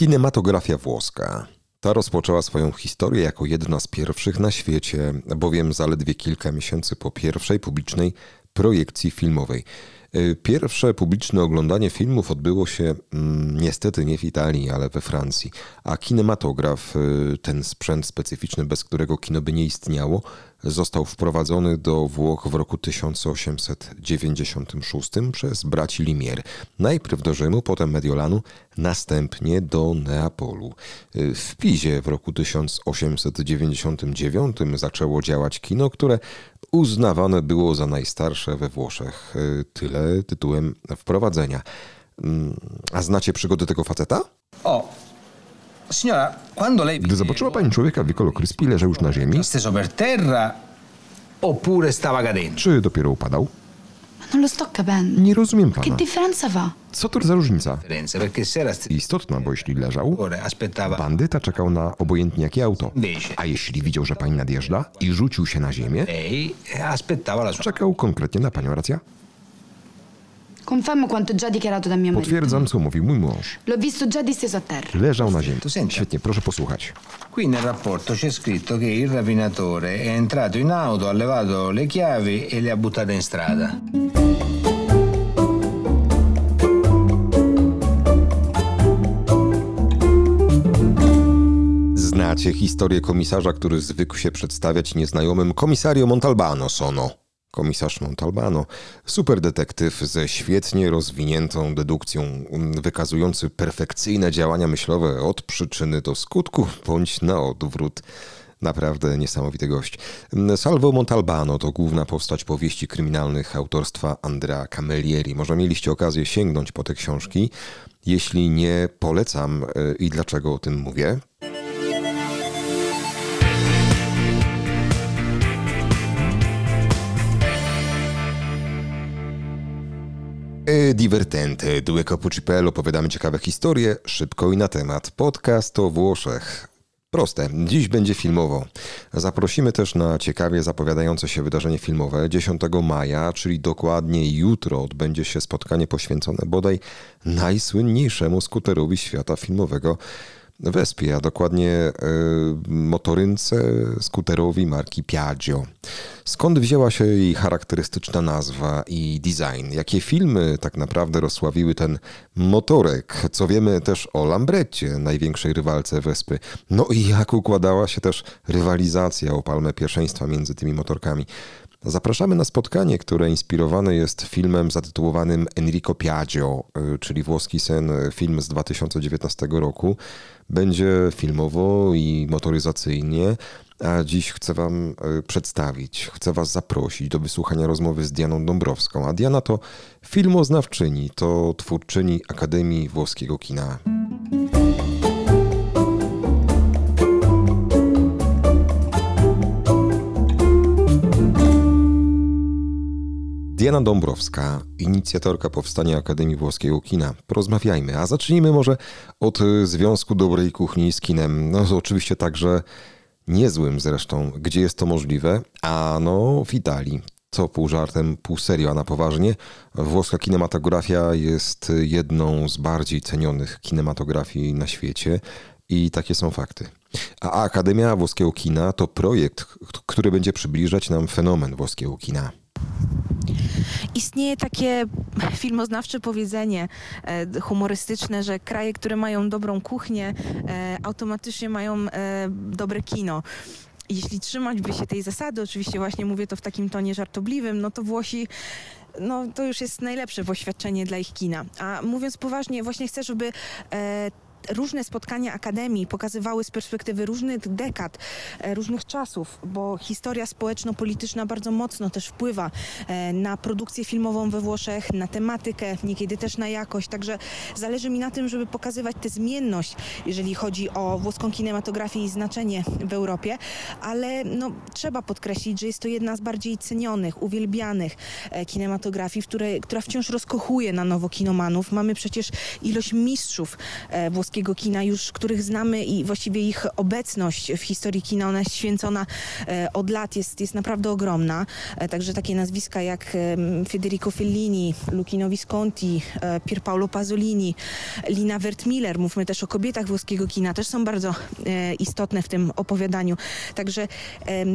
Kinematografia włoska. Ta rozpoczęła swoją historię jako jedna z pierwszych na świecie, bowiem zaledwie kilka miesięcy po pierwszej publicznej projekcji filmowej. Y, Pierwsze publiczne oglądanie filmów odbyło się mm, niestety nie w Italii, ale we Francji, a kinematograf, y, ten sprzęt specyficzny, bez którego kino by nie istniało, został wprowadzony do Włoch w roku 1896 przez braci Limier. Najpierw do Rzymu, potem Mediolanu, następnie do Neapolu. Y, W Pizie w roku 1899 zaczęło działać kino, które uznawane było za najstarsze we Włoszech. Y, Tyle tytułem wprowadzenia. Mm, A znacie przygody tego faceta? Oh, signora, quando lei Gdy zobaczyła pani człowieka w Vicolo Crispi, leżał już na ziemi, steso per terra oppure stava cadendo? czy dopiero upadał? Non lo sto capendo. Nie rozumiem Che pana. differenza fa? Co to za różnica? Istotna, bo jeśli leżał, bandyta czekał na obojętnie jakie auto. A jeśli widział, że pani nadjeżdża i rzucił się na ziemię, sua czekał konkretnie na panią, racja? Confermo quanto già dichiarato da mio marito. Potwierdzam, co mówił mój mąż. L'ho visto già disteso a terra. Leżał na ziemi. Senti. Świetnie, proszę posłuchać. Qui nel rapporto c'è scritto che il rapinatore è entrato in auto, ha levato le chiavi e le ha buttate in strada. Znacie historię komisarza, który zwykł się przedstawiać nieznajomym komisario Montalbano Sono. Komisarz Montalbano, superdetektyw ze świetnie rozwiniętą dedukcją, mm, wykazujący perfekcyjne działania myślowe od przyczyny do skutku, bądź na odwrót. Naprawdę niesamowity gość. Mm, Salvo Montalbano to główna postać powieści kryminalnych autorstwa Andrea Camilleri. Może mieliście okazję sięgnąć po te książki. Jeśli nie, polecam. Y, I dlaczego o tym mówię? Divertente, due Capucipello, opowiadamy ciekawe historie, szybko i na temat. Podcast o Włoszech. Proste, dziś będzie filmowo. Zaprosimy też na ciekawie zapowiadające się wydarzenie filmowe. 10 maja, czyli dokładnie jutro, odbędzie się spotkanie poświęcone bodaj najsłynniejszemu skuterowi świata filmowego Wespie, a dokładnie e, motorynce skuterowi marki Piaggio. Skąd wzięła się jej charakterystyczna nazwa i design? Jakie filmy tak naprawdę rozsławiły ten motorek? Co wiemy też o Lambretcie, największej rywalce Wespy? No i jak układała się też rywalizacja o palmę pierwszeństwa między tymi motorkami? Zapraszamy na spotkanie, które inspirowane jest filmem zatytułowanym Enrico Piaggio, y, czyli włoski sen, y, film z 2019 roku. Będzie filmowo i motoryzacyjnie, a dziś chcę Wam y, przedstawić, chcę Was zaprosić do wysłuchania rozmowy z Dianą Dąbrowską. A Diana to filmoznawczyni, to twórczyni Akademii Włoskiego Kina. Diana Dąbrowska, inicjatorka powstania Akademii Włoskiego Kina. Porozmawiajmy, a zacznijmy może od y, Związku Dobrej Kuchni z kinem. No oczywiście także niezłym zresztą, gdzie jest to możliwe, a no w Italii. Co pół żartem, pół serio, a na poważnie. Włoska kinematografia jest jedną z bardziej cenionych kinematografii na świecie i takie są fakty. A Akademia Włoskiego Kina to projekt, który będzie przybliżać nam fenomen włoskiego kina. Istnieje takie filmoznawcze powiedzenie e, humorystyczne, że kraje, które mają dobrą kuchnię, e, automatycznie mają e, dobre kino. Jeśli trzymać by się tej zasady, oczywiście właśnie mówię to w takim tonie żartobliwym, no to Włosi no to już jest najlepsze poświadczenie dla ich kina. A mówiąc poważnie, właśnie chcę, żeby e, różne spotkania akademii pokazywały z perspektywy różnych dekad, e, różnych czasów, bo historia społeczno-polityczna bardzo mocno też wpływa e, na produkcję filmową we Włoszech, na tematykę, niekiedy też na jakość. Także zależy mi na tym, żeby pokazywać tę zmienność, jeżeli chodzi o włoską kinematografię i znaczenie w Europie, ale no, trzeba podkreślić, że jest to jedna z bardziej cenionych, uwielbianych e, kinematografii, w której, która wciąż rozkochuje na nowo kinomanów. Mamy przecież ilość mistrzów e, włoskiego kina, już których znamy i właściwie ich obecność w historii kina, ona jest święcona od lat, jest, jest naprawdę ogromna. Także takie nazwiska jak Federico Fellini, Lucchino Visconti, Pierpaolo Pasolini, Lina Wertmiller, mówmy też o kobietach włoskiego kina, też są bardzo istotne w tym opowiadaniu. Także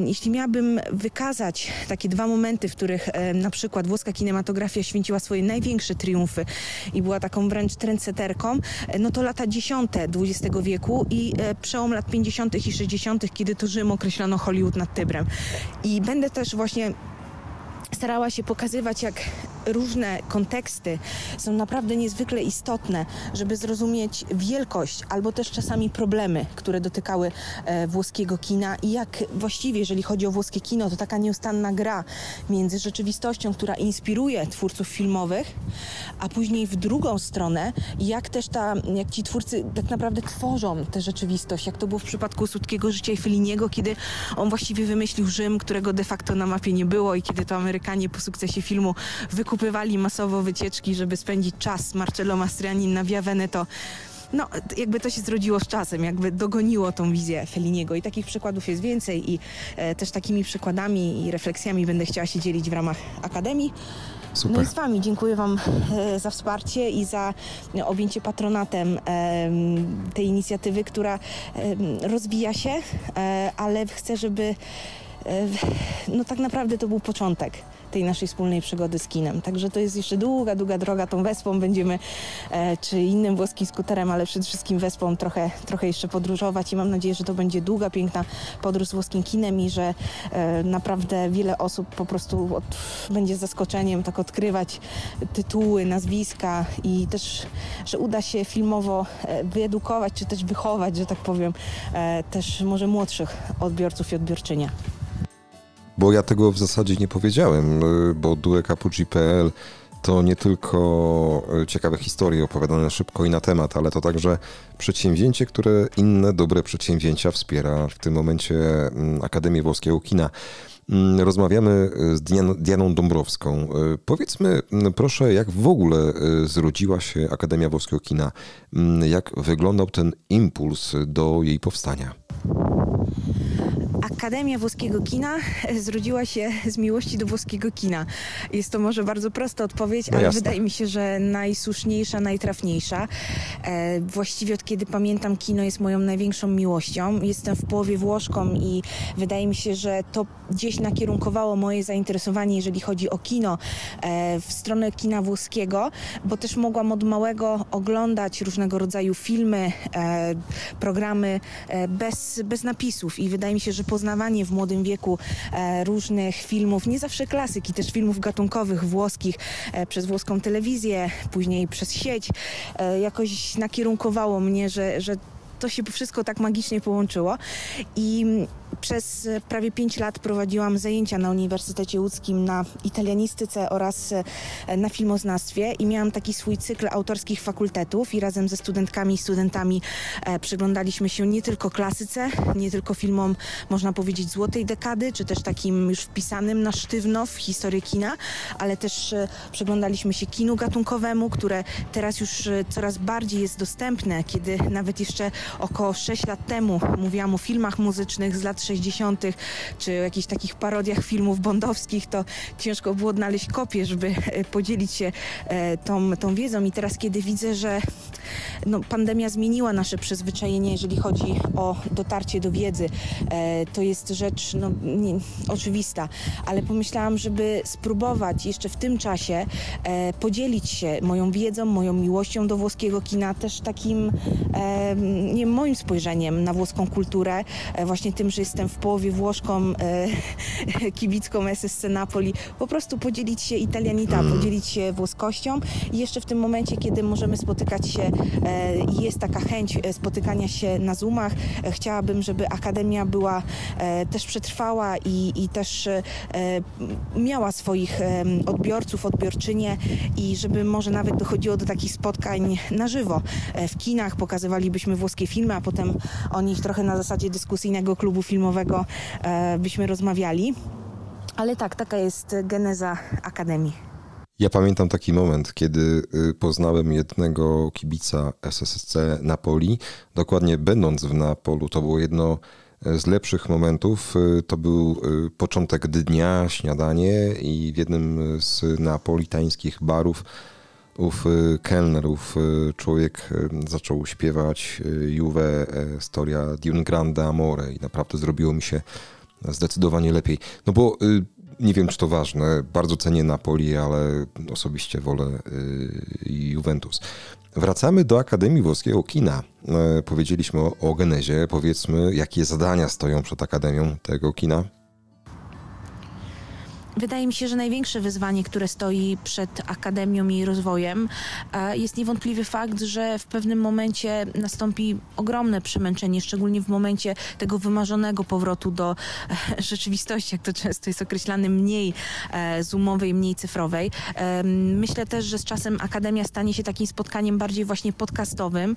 jeśli miałabym wykazać takie dwa momenty, w których na przykład włoska kinematografia święciła swoje największe triumfy i była taką wręcz trendseterką, e, no to lata dziesiąte XX wieku i e, przełom lat 50. i 60., kiedy to Rzym określono Hollywood nad Tybrem. I będę też właśnie starała się pokazywać, jak różne konteksty są naprawdę niezwykle istotne, żeby zrozumieć wielkość albo też czasami problemy, które dotykały e, włoskiego kina. I jak właściwie, jeżeli chodzi o włoskie kino, to taka nieustanna gra między rzeczywistością, która inspiruje twórców filmowych, a później w drugą stronę, jak też ta, jak ci twórcy tak naprawdę tworzą tę rzeczywistość, jak to było w przypadku Słodkiego Życia i Feliniego, kiedy on właściwie wymyślił Rzym, którego de facto na mapie nie było i kiedy to Amerykanie po sukcesie filmu wykupili wykupywali masowo wycieczki, żeby spędzić czas Marcello Mastriani na Via Veneto no, jakby to się zrodziło z czasem, jakby dogoniło tą wizję Feliniego i takich przykładów jest więcej i e, też takimi przykładami i refleksjami będę chciała się dzielić w ramach Akademii. Super. No i z Wami dziękuję Wam e, za wsparcie i za objęcie patronatem e, tej inicjatywy, która e, rozwija się, e, ale chcę, żeby e, no tak naprawdę to był początek tej naszej wspólnej przygody z kinem. Także to jest jeszcze długa, długa droga. Tą Wespą będziemy, e, czy innym włoskim skuterem, ale przede wszystkim Wespą trochę, trochę jeszcze podróżować i mam nadzieję, że to będzie długa, piękna podróż z włoskim kinem i że e, naprawdę wiele osób po prostu od, będzie zaskoczeniem tak odkrywać tytuły, nazwiska i też, że uda się filmowo e, wyedukować, czy też wychować, że tak powiem, też może młodszych odbiorców i odbiorczynie. Bo ja tego w zasadzie nie powiedziałem, y, bo duekapucci.pl to nie tylko y, ciekawe historie opowiadane szybko i na temat, ale to także przedsięwzięcie, które inne dobre przedsięwzięcia wspiera. W tym momencie mm, Akademię Włoskiego Kina. Mm, rozmawiamy y, z Dianą Dąbrowską. Powiedzmy mm, proszę, jak w ogóle zrodziła się Akademia Włoskiego Kina? Jak wyglądał ten impuls do jej powstania? Akademia Włoskiego Kina zrodziła się z miłości do włoskiego kina. Jest to może bardzo prosta odpowiedź, no ale jasne. wydaje mi się, że najsłuszniejsza, najtrafniejsza. E, właściwie od kiedy pamiętam kino jest moją największą miłością. Jestem w połowie Włoszką i wydaje mi się, że to gdzieś nakierunkowało moje zainteresowanie, jeżeli chodzi o kino, e, w stronę kina włoskiego, bo też mogłam od małego oglądać różnego rodzaju filmy, e, programy e, bez, bez napisów i wydaje mi się, że poznawanie w młodym wieku e, różnych filmów, nie zawsze klasyki, też filmów gatunkowych włoskich e, przez włoską telewizję, później przez sieć, e, jakoś nakierunkowało mnie, że, że to się wszystko tak magicznie połączyło. I przez prawie 5 lat prowadziłam zajęcia na Uniwersytecie Łódzkim na italianistyce oraz e, na filmoznawstwie i miałam taki swój cykl autorskich fakultetów i razem ze studentkami i studentami e, przyglądaliśmy się nie tylko klasyce, nie tylko filmom, można powiedzieć, złotej dekady, czy też takim już wpisanym na sztywno w historię kina, ale też e, przyglądaliśmy się kinu gatunkowemu, które teraz już coraz bardziej jest dostępne, kiedy nawet jeszcze około 6 lat temu mówiłam o filmach muzycznych z lat 60., czy jakichś takich parodiach filmów bondowskich, to ciężko było odnaleźć kopię, żeby e, podzielić się e, tą, tą wiedzą. I teraz, kiedy widzę, że no, pandemia zmieniła nasze przyzwyczajenie, jeżeli chodzi o dotarcie do wiedzy, e, to jest rzecz no, nie, oczywista, ale pomyślałam, żeby spróbować jeszcze w tym czasie podzielić się moją wiedzą, moją miłością do włoskiego kina, też takim nie moim spojrzeniem na włoską kulturę, właśnie tym, że jest jestem w połowie Włoszką, e, kibicką SSC Napoli, po prostu podzielić się italianita, mm. podzielić się włoskością i jeszcze w tym momencie, kiedy możemy spotykać się e, jest taka chęć e, spotykania się na Zoomach, e, chciałabym, żeby Akademia była e, też przetrwała i, i też e, miała swoich odbiorców, odbiorczynie i żeby może nawet dochodziło do takich spotkań na żywo. w kinach pokazywalibyśmy włoskie filmy, a potem o nich trochę na zasadzie dyskusyjnego klubu filmowego e, byśmy rozmawiali. Ale tak, taka jest geneza Akademii. Ja pamiętam taki moment, kiedy y, poznałem jednego kibica SSC Napoli. Dokładnie będąc w Napolu, to było jedno z lepszych momentów. Y, to był y, początek dnia, śniadanie i w jednym z napolitańskich barów ów kelner, ów człowiek zaczął śpiewać Juve Storia di un grande amore i naprawdę zrobiło mi się zdecydowanie lepiej. No bo nie wiem, czy to ważne. Bardzo cenię Napoli, ale osobiście wolę y, Juventus. Wracamy do Akademii Włoskiego Kina. E, powiedzieliśmy o, o genezie. Powiedzmy, jakie zadania stoją przed Akademią tego kina? Wydaje mi się, że największe wyzwanie, które stoi przed akademią i rozwojem, e, jest niewątpliwy fakt, że w pewnym momencie nastąpi ogromne przemęczenie, szczególnie w momencie tego wymarzonego powrotu do e, rzeczywistości, jak to często jest określane, mniej e, zoomowej, mniej cyfrowej. Myślę też, że z czasem akademia stanie się takim spotkaniem bardziej właśnie podcastowym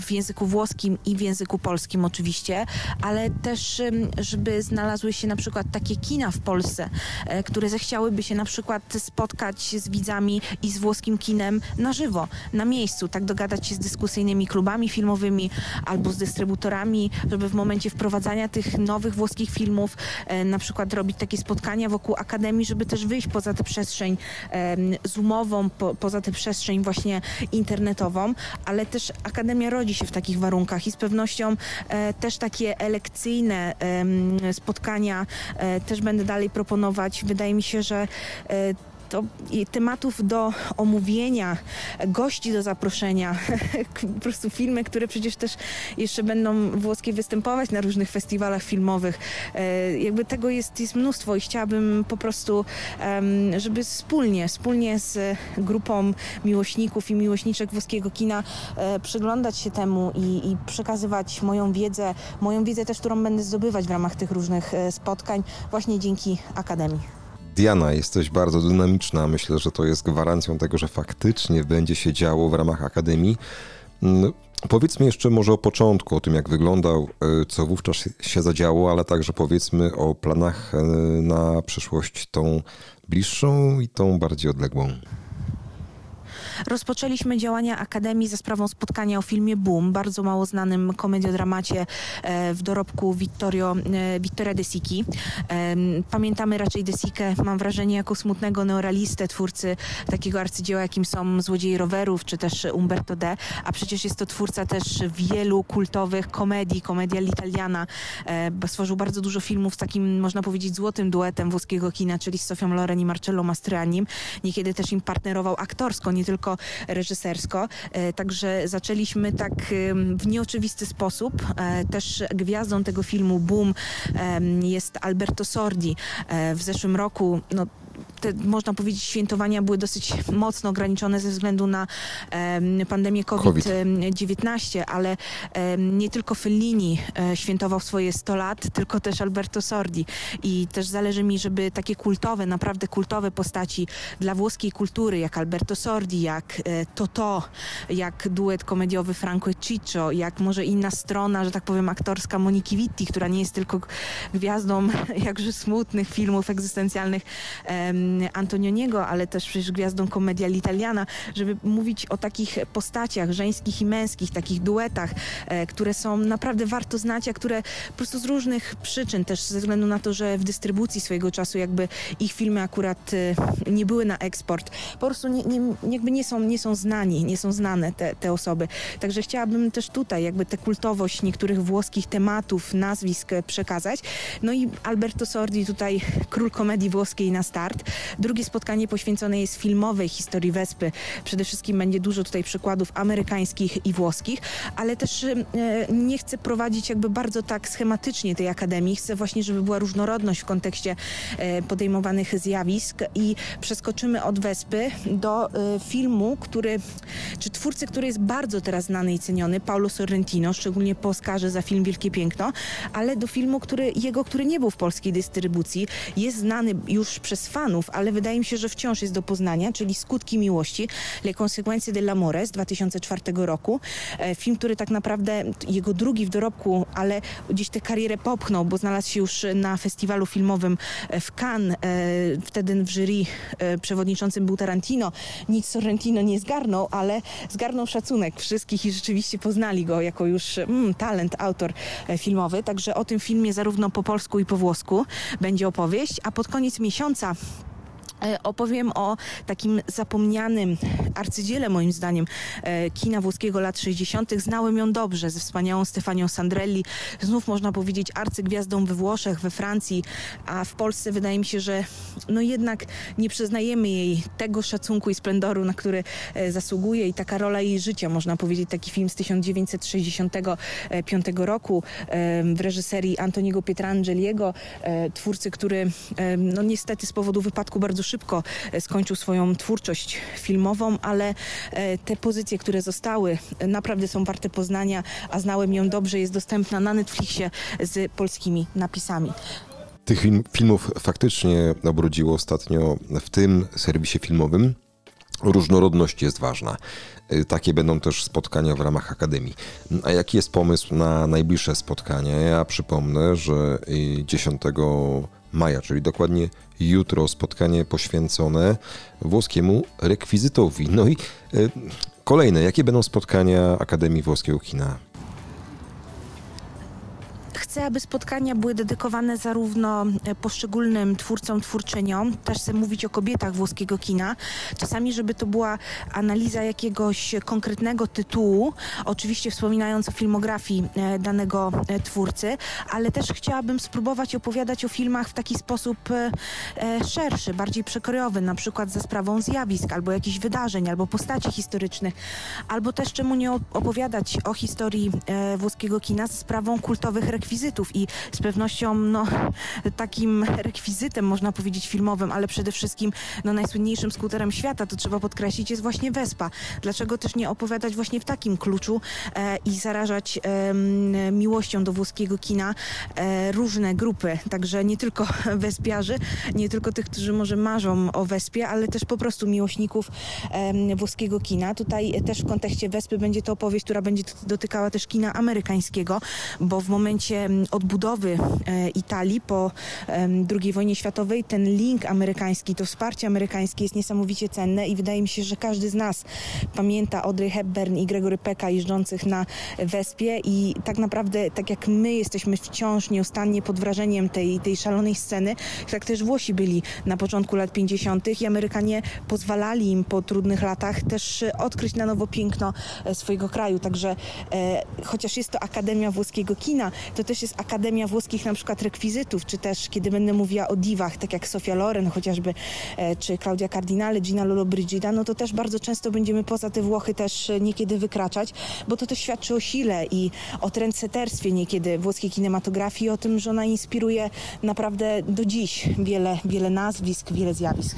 w języku włoskim i w języku polskim oczywiście, ale też, żeby znalazły się na przykład takie kina w Polsce, E, które zechciałyby się na przykład spotkać z widzami i z włoskim kinem na żywo, na miejscu, tak dogadać się z dyskusyjnymi klubami filmowymi albo z dystrybutorami, żeby w momencie wprowadzania tych nowych włoskich filmów e, na przykład robić takie spotkania wokół Akademii, żeby też wyjść poza tę przestrzeń zoomową, po, poza tę przestrzeń właśnie internetową, ale też Akademia rodzi się w takich warunkach i z pewnością e, też takie elekcyjne spotkania też będę dalej proponować proponować. Wydaje mi się, że e, to tematów do omówienia, gości do zaproszenia, po prostu filmy, które przecież też jeszcze będą włoskie występować na różnych festiwalach filmowych. E, jakby tego jest, jest mnóstwo i chciałabym po prostu, żeby wspólnie, wspólnie z grupą miłośników i miłośniczek włoskiego kina e, przyglądać się temu i, i przekazywać moją wiedzę, moją wiedzę też, którą będę zdobywać w ramach tych różnych spotkań właśnie dzięki Akademii. Diana, jesteś bardzo dynamiczna. Myślę, że to jest gwarancją tego, że faktycznie będzie się działo w ramach Akademii. Mm, powiedzmy jeszcze może o początku, o tym jak wyglądał, e, co wówczas się zadziało, ale także powiedzmy o planach e, na przyszłość tą bliższą i tą bardziej odległą. Rozpoczęliśmy działania Akademii za sprawą spotkania o filmie Boom, bardzo mało znanym komediodramacie e, w dorobku Vittorio, e, Vittoria De Sicchi. Pamiętamy raczej De Sickę, mam wrażenie, jako smutnego neoralistę, twórcy takiego arcydzieła, jakim są Złodziei Rowerów, czy też Umberto D., a przecież jest to twórca też wielu kultowych komedii, komedia l'italiana. E, stworzył bardzo dużo filmów z takim, można powiedzieć, złotym duetem włoskiego kina, czyli z Sofią Loren i Marcello Mastroiannim. Niekiedy też im partnerował aktorsko, nie tylko tylko reżysersko. E, także zaczęliśmy tak w nieoczywisty sposób. E, też gwiazdą tego filmu Boom jest Alberto Sordi. E, w zeszłym roku no, te, można powiedzieć, świętowania były dosyć mocno ograniczone ze względu na pandemię COVID-19, ale nie tylko Fellini e, świętował swoje 100 lat, tylko też Alberto Sordi. I też zależy mi, żeby takie kultowe, naprawdę kultowe postaci dla włoskiej kultury, jak Alberto Sordi, jak e, Toto, jak duet komediowy Franco e Ciccio, jak może inna strona, że tak powiem, aktorska Moniki Vitti, która nie jest tylko gwiazdą jakże smutnych filmów egzystencjalnych, Antonioniego, ale też przecież gwiazdą komedia l'italiana, żeby mówić o takich postaciach żeńskich i męskich, takich duetach, e, które są naprawdę warto znać, a które po prostu z różnych przyczyn, też ze względu na to, że w dystrybucji swojego czasu jakby ich filmy akurat e, nie były na eksport, po prostu nie, nie, jakby nie są, nie są znani, nie są znane te, te osoby. Także chciałabym też tutaj jakby tę kultowość niektórych włoskich tematów, nazwisk przekazać. No i Alberto Sordi tutaj król komedii włoskiej na start. Drugie spotkanie poświęcone jest filmowej historii Wespy. Przede wszystkim będzie dużo tutaj przykładów amerykańskich i włoskich, ale też e, nie chcę prowadzić jakby bardzo tak schematycznie tej akademii. Chcę właśnie, żeby była różnorodność w kontekście e, podejmowanych zjawisk i przeskoczymy od Wespy do e, filmu, który, czy twórcy, który jest bardzo teraz znany i ceniony, Paulo Sorrentino, szczególnie po Oscarze za film Wielkie Piękno, ale do filmu, który, jego, który nie był w polskiej dystrybucji, jest znany już przez fanów ale wydaje mi się, że wciąż jest do poznania, czyli Skutki Miłości, Le Consequenze dell'Amore z 2004 roku. E, film, który tak naprawdę jego drugi w dorobku, ale gdzieś tę karierę popchnął, bo znalazł się już na festiwalu filmowym w Cannes. Wtedy w jury przewodniczącym był Tarantino. Nic Sorrentino nie zgarnął, ale zgarnął szacunek wszystkich i rzeczywiście poznali go jako już mm, talent, autor filmowy. Także o tym filmie zarówno po polsku i po włosku będzie opowieść, a pod koniec miesiąca E, opowiem o takim zapomnianym arcydziele, moim zdaniem, e, kina włoskiego lat 60. Znałem ją dobrze ze wspaniałą Stefanią Sandrelli. Znów można powiedzieć arcygwiazdą we Włoszech, we Francji, a w Polsce wydaje mi się, że no jednak nie przyznajemy jej tego szacunku i splendoru, na który e, zasługuje i taka rola jej życia, można powiedzieć, taki film z 1965 roku w reżyserii Antoniego Pietrangeliego, twórcy, który no niestety z powodu wypadku bardzo szybko e, skończył swoją twórczość filmową, ale e, te pozycje, które zostały, e, naprawdę są warte poznania, a znałem ją dobrze, jest dostępna na Netflixie z polskimi napisami. Tych film, filmów faktycznie obrodziło ostatnio w tym serwisie filmowym. Różnorodność jest ważna. Takie będą też spotkania w ramach Akademii. A jaki jest pomysł na najbliższe spotkania? Ja przypomnę, że 10 maja, czyli dokładnie jutro spotkanie poświęcone włoskiemu rekwizytowi. No i y, kolejne, jakie będą spotkania Akademii Włoskiego Kina? Chcę, aby spotkania były dedykowane zarówno e, poszczególnym twórcom, twórczyniom, też chcę mówić o kobietach włoskiego kina. Czasami, żeby to była analiza jakiegoś konkretnego tytułu, oczywiście wspominając o filmografii e, danego e, twórcy, ale też chciałabym spróbować opowiadać o filmach w taki sposób szerszy, bardziej przekrojowy, na przykład za sprawą zjawisk, albo jakichś wydarzeń, albo postaci historycznych, albo też czemu nie opowiadać o historii włoskiego kina za sprawą kultowych rekwizytów rekwizytów i z pewnością no, takim rekwizytem, można powiedzieć, filmowym, ale przede wszystkim no, najsłynniejszym skuterem świata, to trzeba podkreślić, jest właśnie Wespa. Dlaczego też nie opowiadać właśnie w takim kluczu e, i zarażać e, miłością do włoskiego kina e, różne grupy, także nie tylko wespiarzy, nie tylko tych, którzy może marzą o Wespie, ale też po prostu miłośników włoskiego kina. Tutaj też w kontekście Wespy będzie to opowieść, która będzie dotykała też kina amerykańskiego, bo w momencie odbudowy e, Italii po II wojnie światowej ten link amerykański, to wsparcie amerykańskie jest niesamowicie cenne i wydaje mi się, że każdy z nas pamięta Audrey Hepburn i Gregory Pecka jeżdżących na Wespie i tak naprawdę tak jak my jesteśmy wciąż nieustannie pod wrażeniem tej, tej szalonej sceny, tak też Włosi byli na początku lat 50. i Amerykanie pozwalali im po trudnych latach też odkryć na nowo piękno e, swojego kraju. Także e, chociaż jest to Akademia Włoskiego Kina, to też jest Akademia Włoskich na przykład rekwizytów, czy też kiedy będę mówiła o diwach, tak jak Sofia Loren chociażby, e, czy Claudia Cardinale, Gina Lollobrigida, no to też bardzo często będziemy poza te Włochy też e, niekiedy wykraczać, bo to też świadczy o sile i o trendseterstwie niekiedy włoskiej kinematografii, o tym, że ona inspiruje naprawdę do dziś wiele, wiele nazwisk, wiele zjawisk.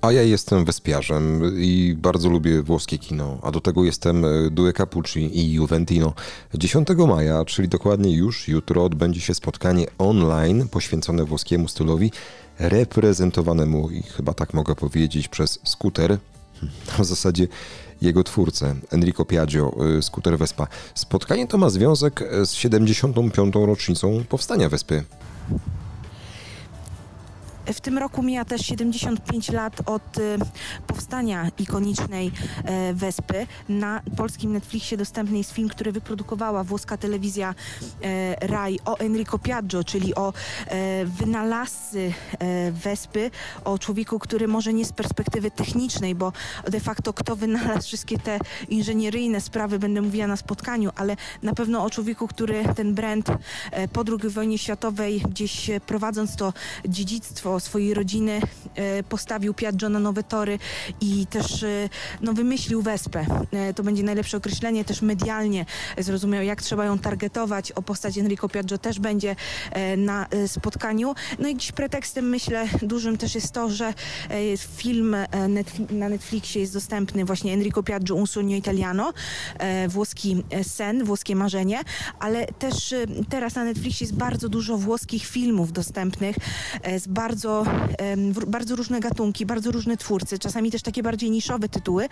A ja jestem wespiarzem i bardzo lubię włoskie kino, a do tego jestem e, Due Capucci i Juventino. 10 maja, czyli dokładnie już jutro, odbędzie się spotkanie online poświęcone włoskiemu stylowi, reprezentowanemu, i chyba tak mogę powiedzieć, przez skuter, a w zasadzie jego twórcę, Enrico Piaggio, e, skuter Vespa. Spotkanie to ma związek z 75. rocznicą powstania Wespy. W tym roku mija też 75 lat od y, powstania ikonicznej e, Wespy. Na polskim Netflixie dostępny jest film, który wyprodukowała włoska telewizja e, RAI o Enrico Piaggio, czyli o e, wynalazcy Wespy, o człowieku, który może nie z perspektywy technicznej, bo de facto kto wynalazł wszystkie te inżynieryjne sprawy, będę mówiła na spotkaniu, ale na pewno o człowieku, który ten brand po II wojnie światowej gdzieś prowadząc to dziedzictwo swojej rodziny, e, postawił Piaggio na nowe tory i też e, no, wymyślił Wespę. E, to będzie najlepsze określenie, też medialnie zrozumiał, jak trzeba ją targetować. O postać Enrico Piaggio też będzie na spotkaniu. No i dziś pretekstem, myślę, dużym też jest to, że film na Netflixie jest dostępny właśnie Enrico Piaggio Un sogno italiano, włoski sen, włoskie marzenie, ale też teraz na Netflixie jest bardzo dużo włoskich filmów dostępnych z bardzo bardzo, bardzo różne gatunki, bardzo różne twórcy, czasami też takie bardziej niszowe tytuły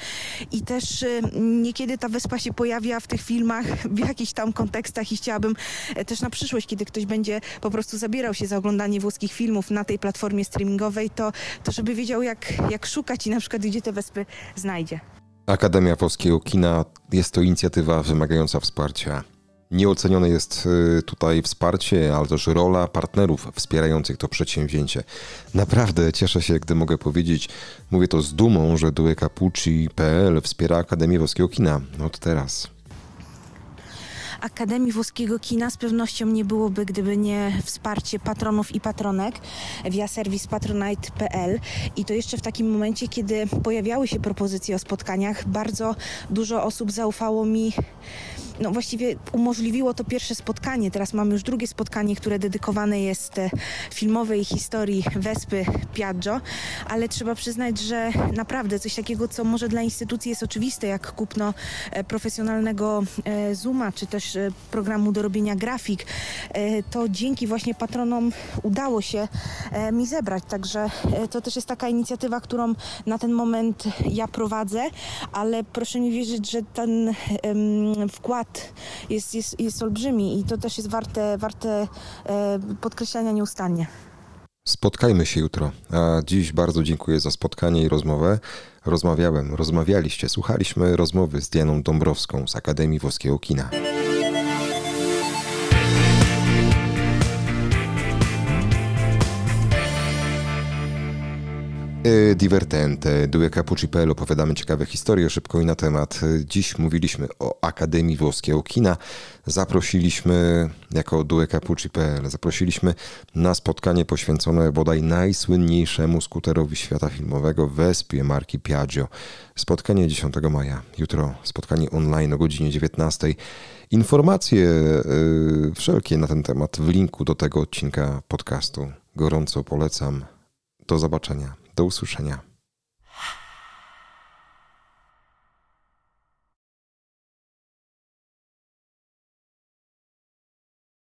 i też niekiedy ta wyspa się pojawia w tych filmach w jakichś tam kontekstach i chciałabym e, też na przyszłość, kiedy ktoś będzie po prostu zabierał się za oglądanie włoskich filmów na tej platformie streamingowej, to, to żeby wiedział jak, jak szukać i na przykład gdzie te wyspy znajdzie. Akademia Włoskiego Kina jest to inicjatywa wymagająca wsparcia. Nieocenione jest y, tutaj wsparcie, ale też rola partnerów wspierających to przedsięwzięcie. Naprawdę cieszę się, gdy mogę powiedzieć, mówię to z dumą, że Due Capucci.pl wspiera Akademię Włoskiego Kina od teraz. Akademii Włoskiego Kina z pewnością nie byłoby, gdyby nie wsparcie patronów i patronek via serwis patronite.pl i to jeszcze w takim momencie, kiedy pojawiały się propozycje o spotkaniach, bardzo dużo osób zaufało mi no właściwie umożliwiło to pierwsze spotkanie. Teraz mamy już drugie spotkanie, które dedykowane jest e, filmowej historii Wespy Piaggio, ale trzeba przyznać, że naprawdę coś takiego, co może dla instytucji jest oczywiste, jak kupno e, profesjonalnego e, Zooma, czy też programu do robienia grafik, to dzięki właśnie patronom udało się mi zebrać. Także to też jest taka inicjatywa, którą na ten moment ja prowadzę, ale proszę mi wierzyć, że ten em, wkład jest, jest, jest olbrzymi i to też jest warte, warte e, podkreślania nieustannie. Spotkajmy się jutro. A dziś bardzo dziękuję za spotkanie i rozmowę. Rozmawiałem, rozmawialiście, słuchaliśmy rozmowy z Dianą Dąbrowską z Akademii Włoskiego Kina. Divertente, Due opowiadamy ciekawe historie szybko i na temat. E, Dziś mówiliśmy o Akademii Włoskiego Kina. Zaprosiliśmy jako Due zaprosiliśmy na spotkanie poświęcone bodaj najsłynniejszemu skuterowi świata filmowego Wespie marki Piaggio. Spotkanie 10 maja, jutro spotkanie online o godzinie 19. Informacje e, wszelkie na ten temat w linku do tego odcinka podcastu. Gorąco polecam. Do zobaczenia. Do usłyszenia.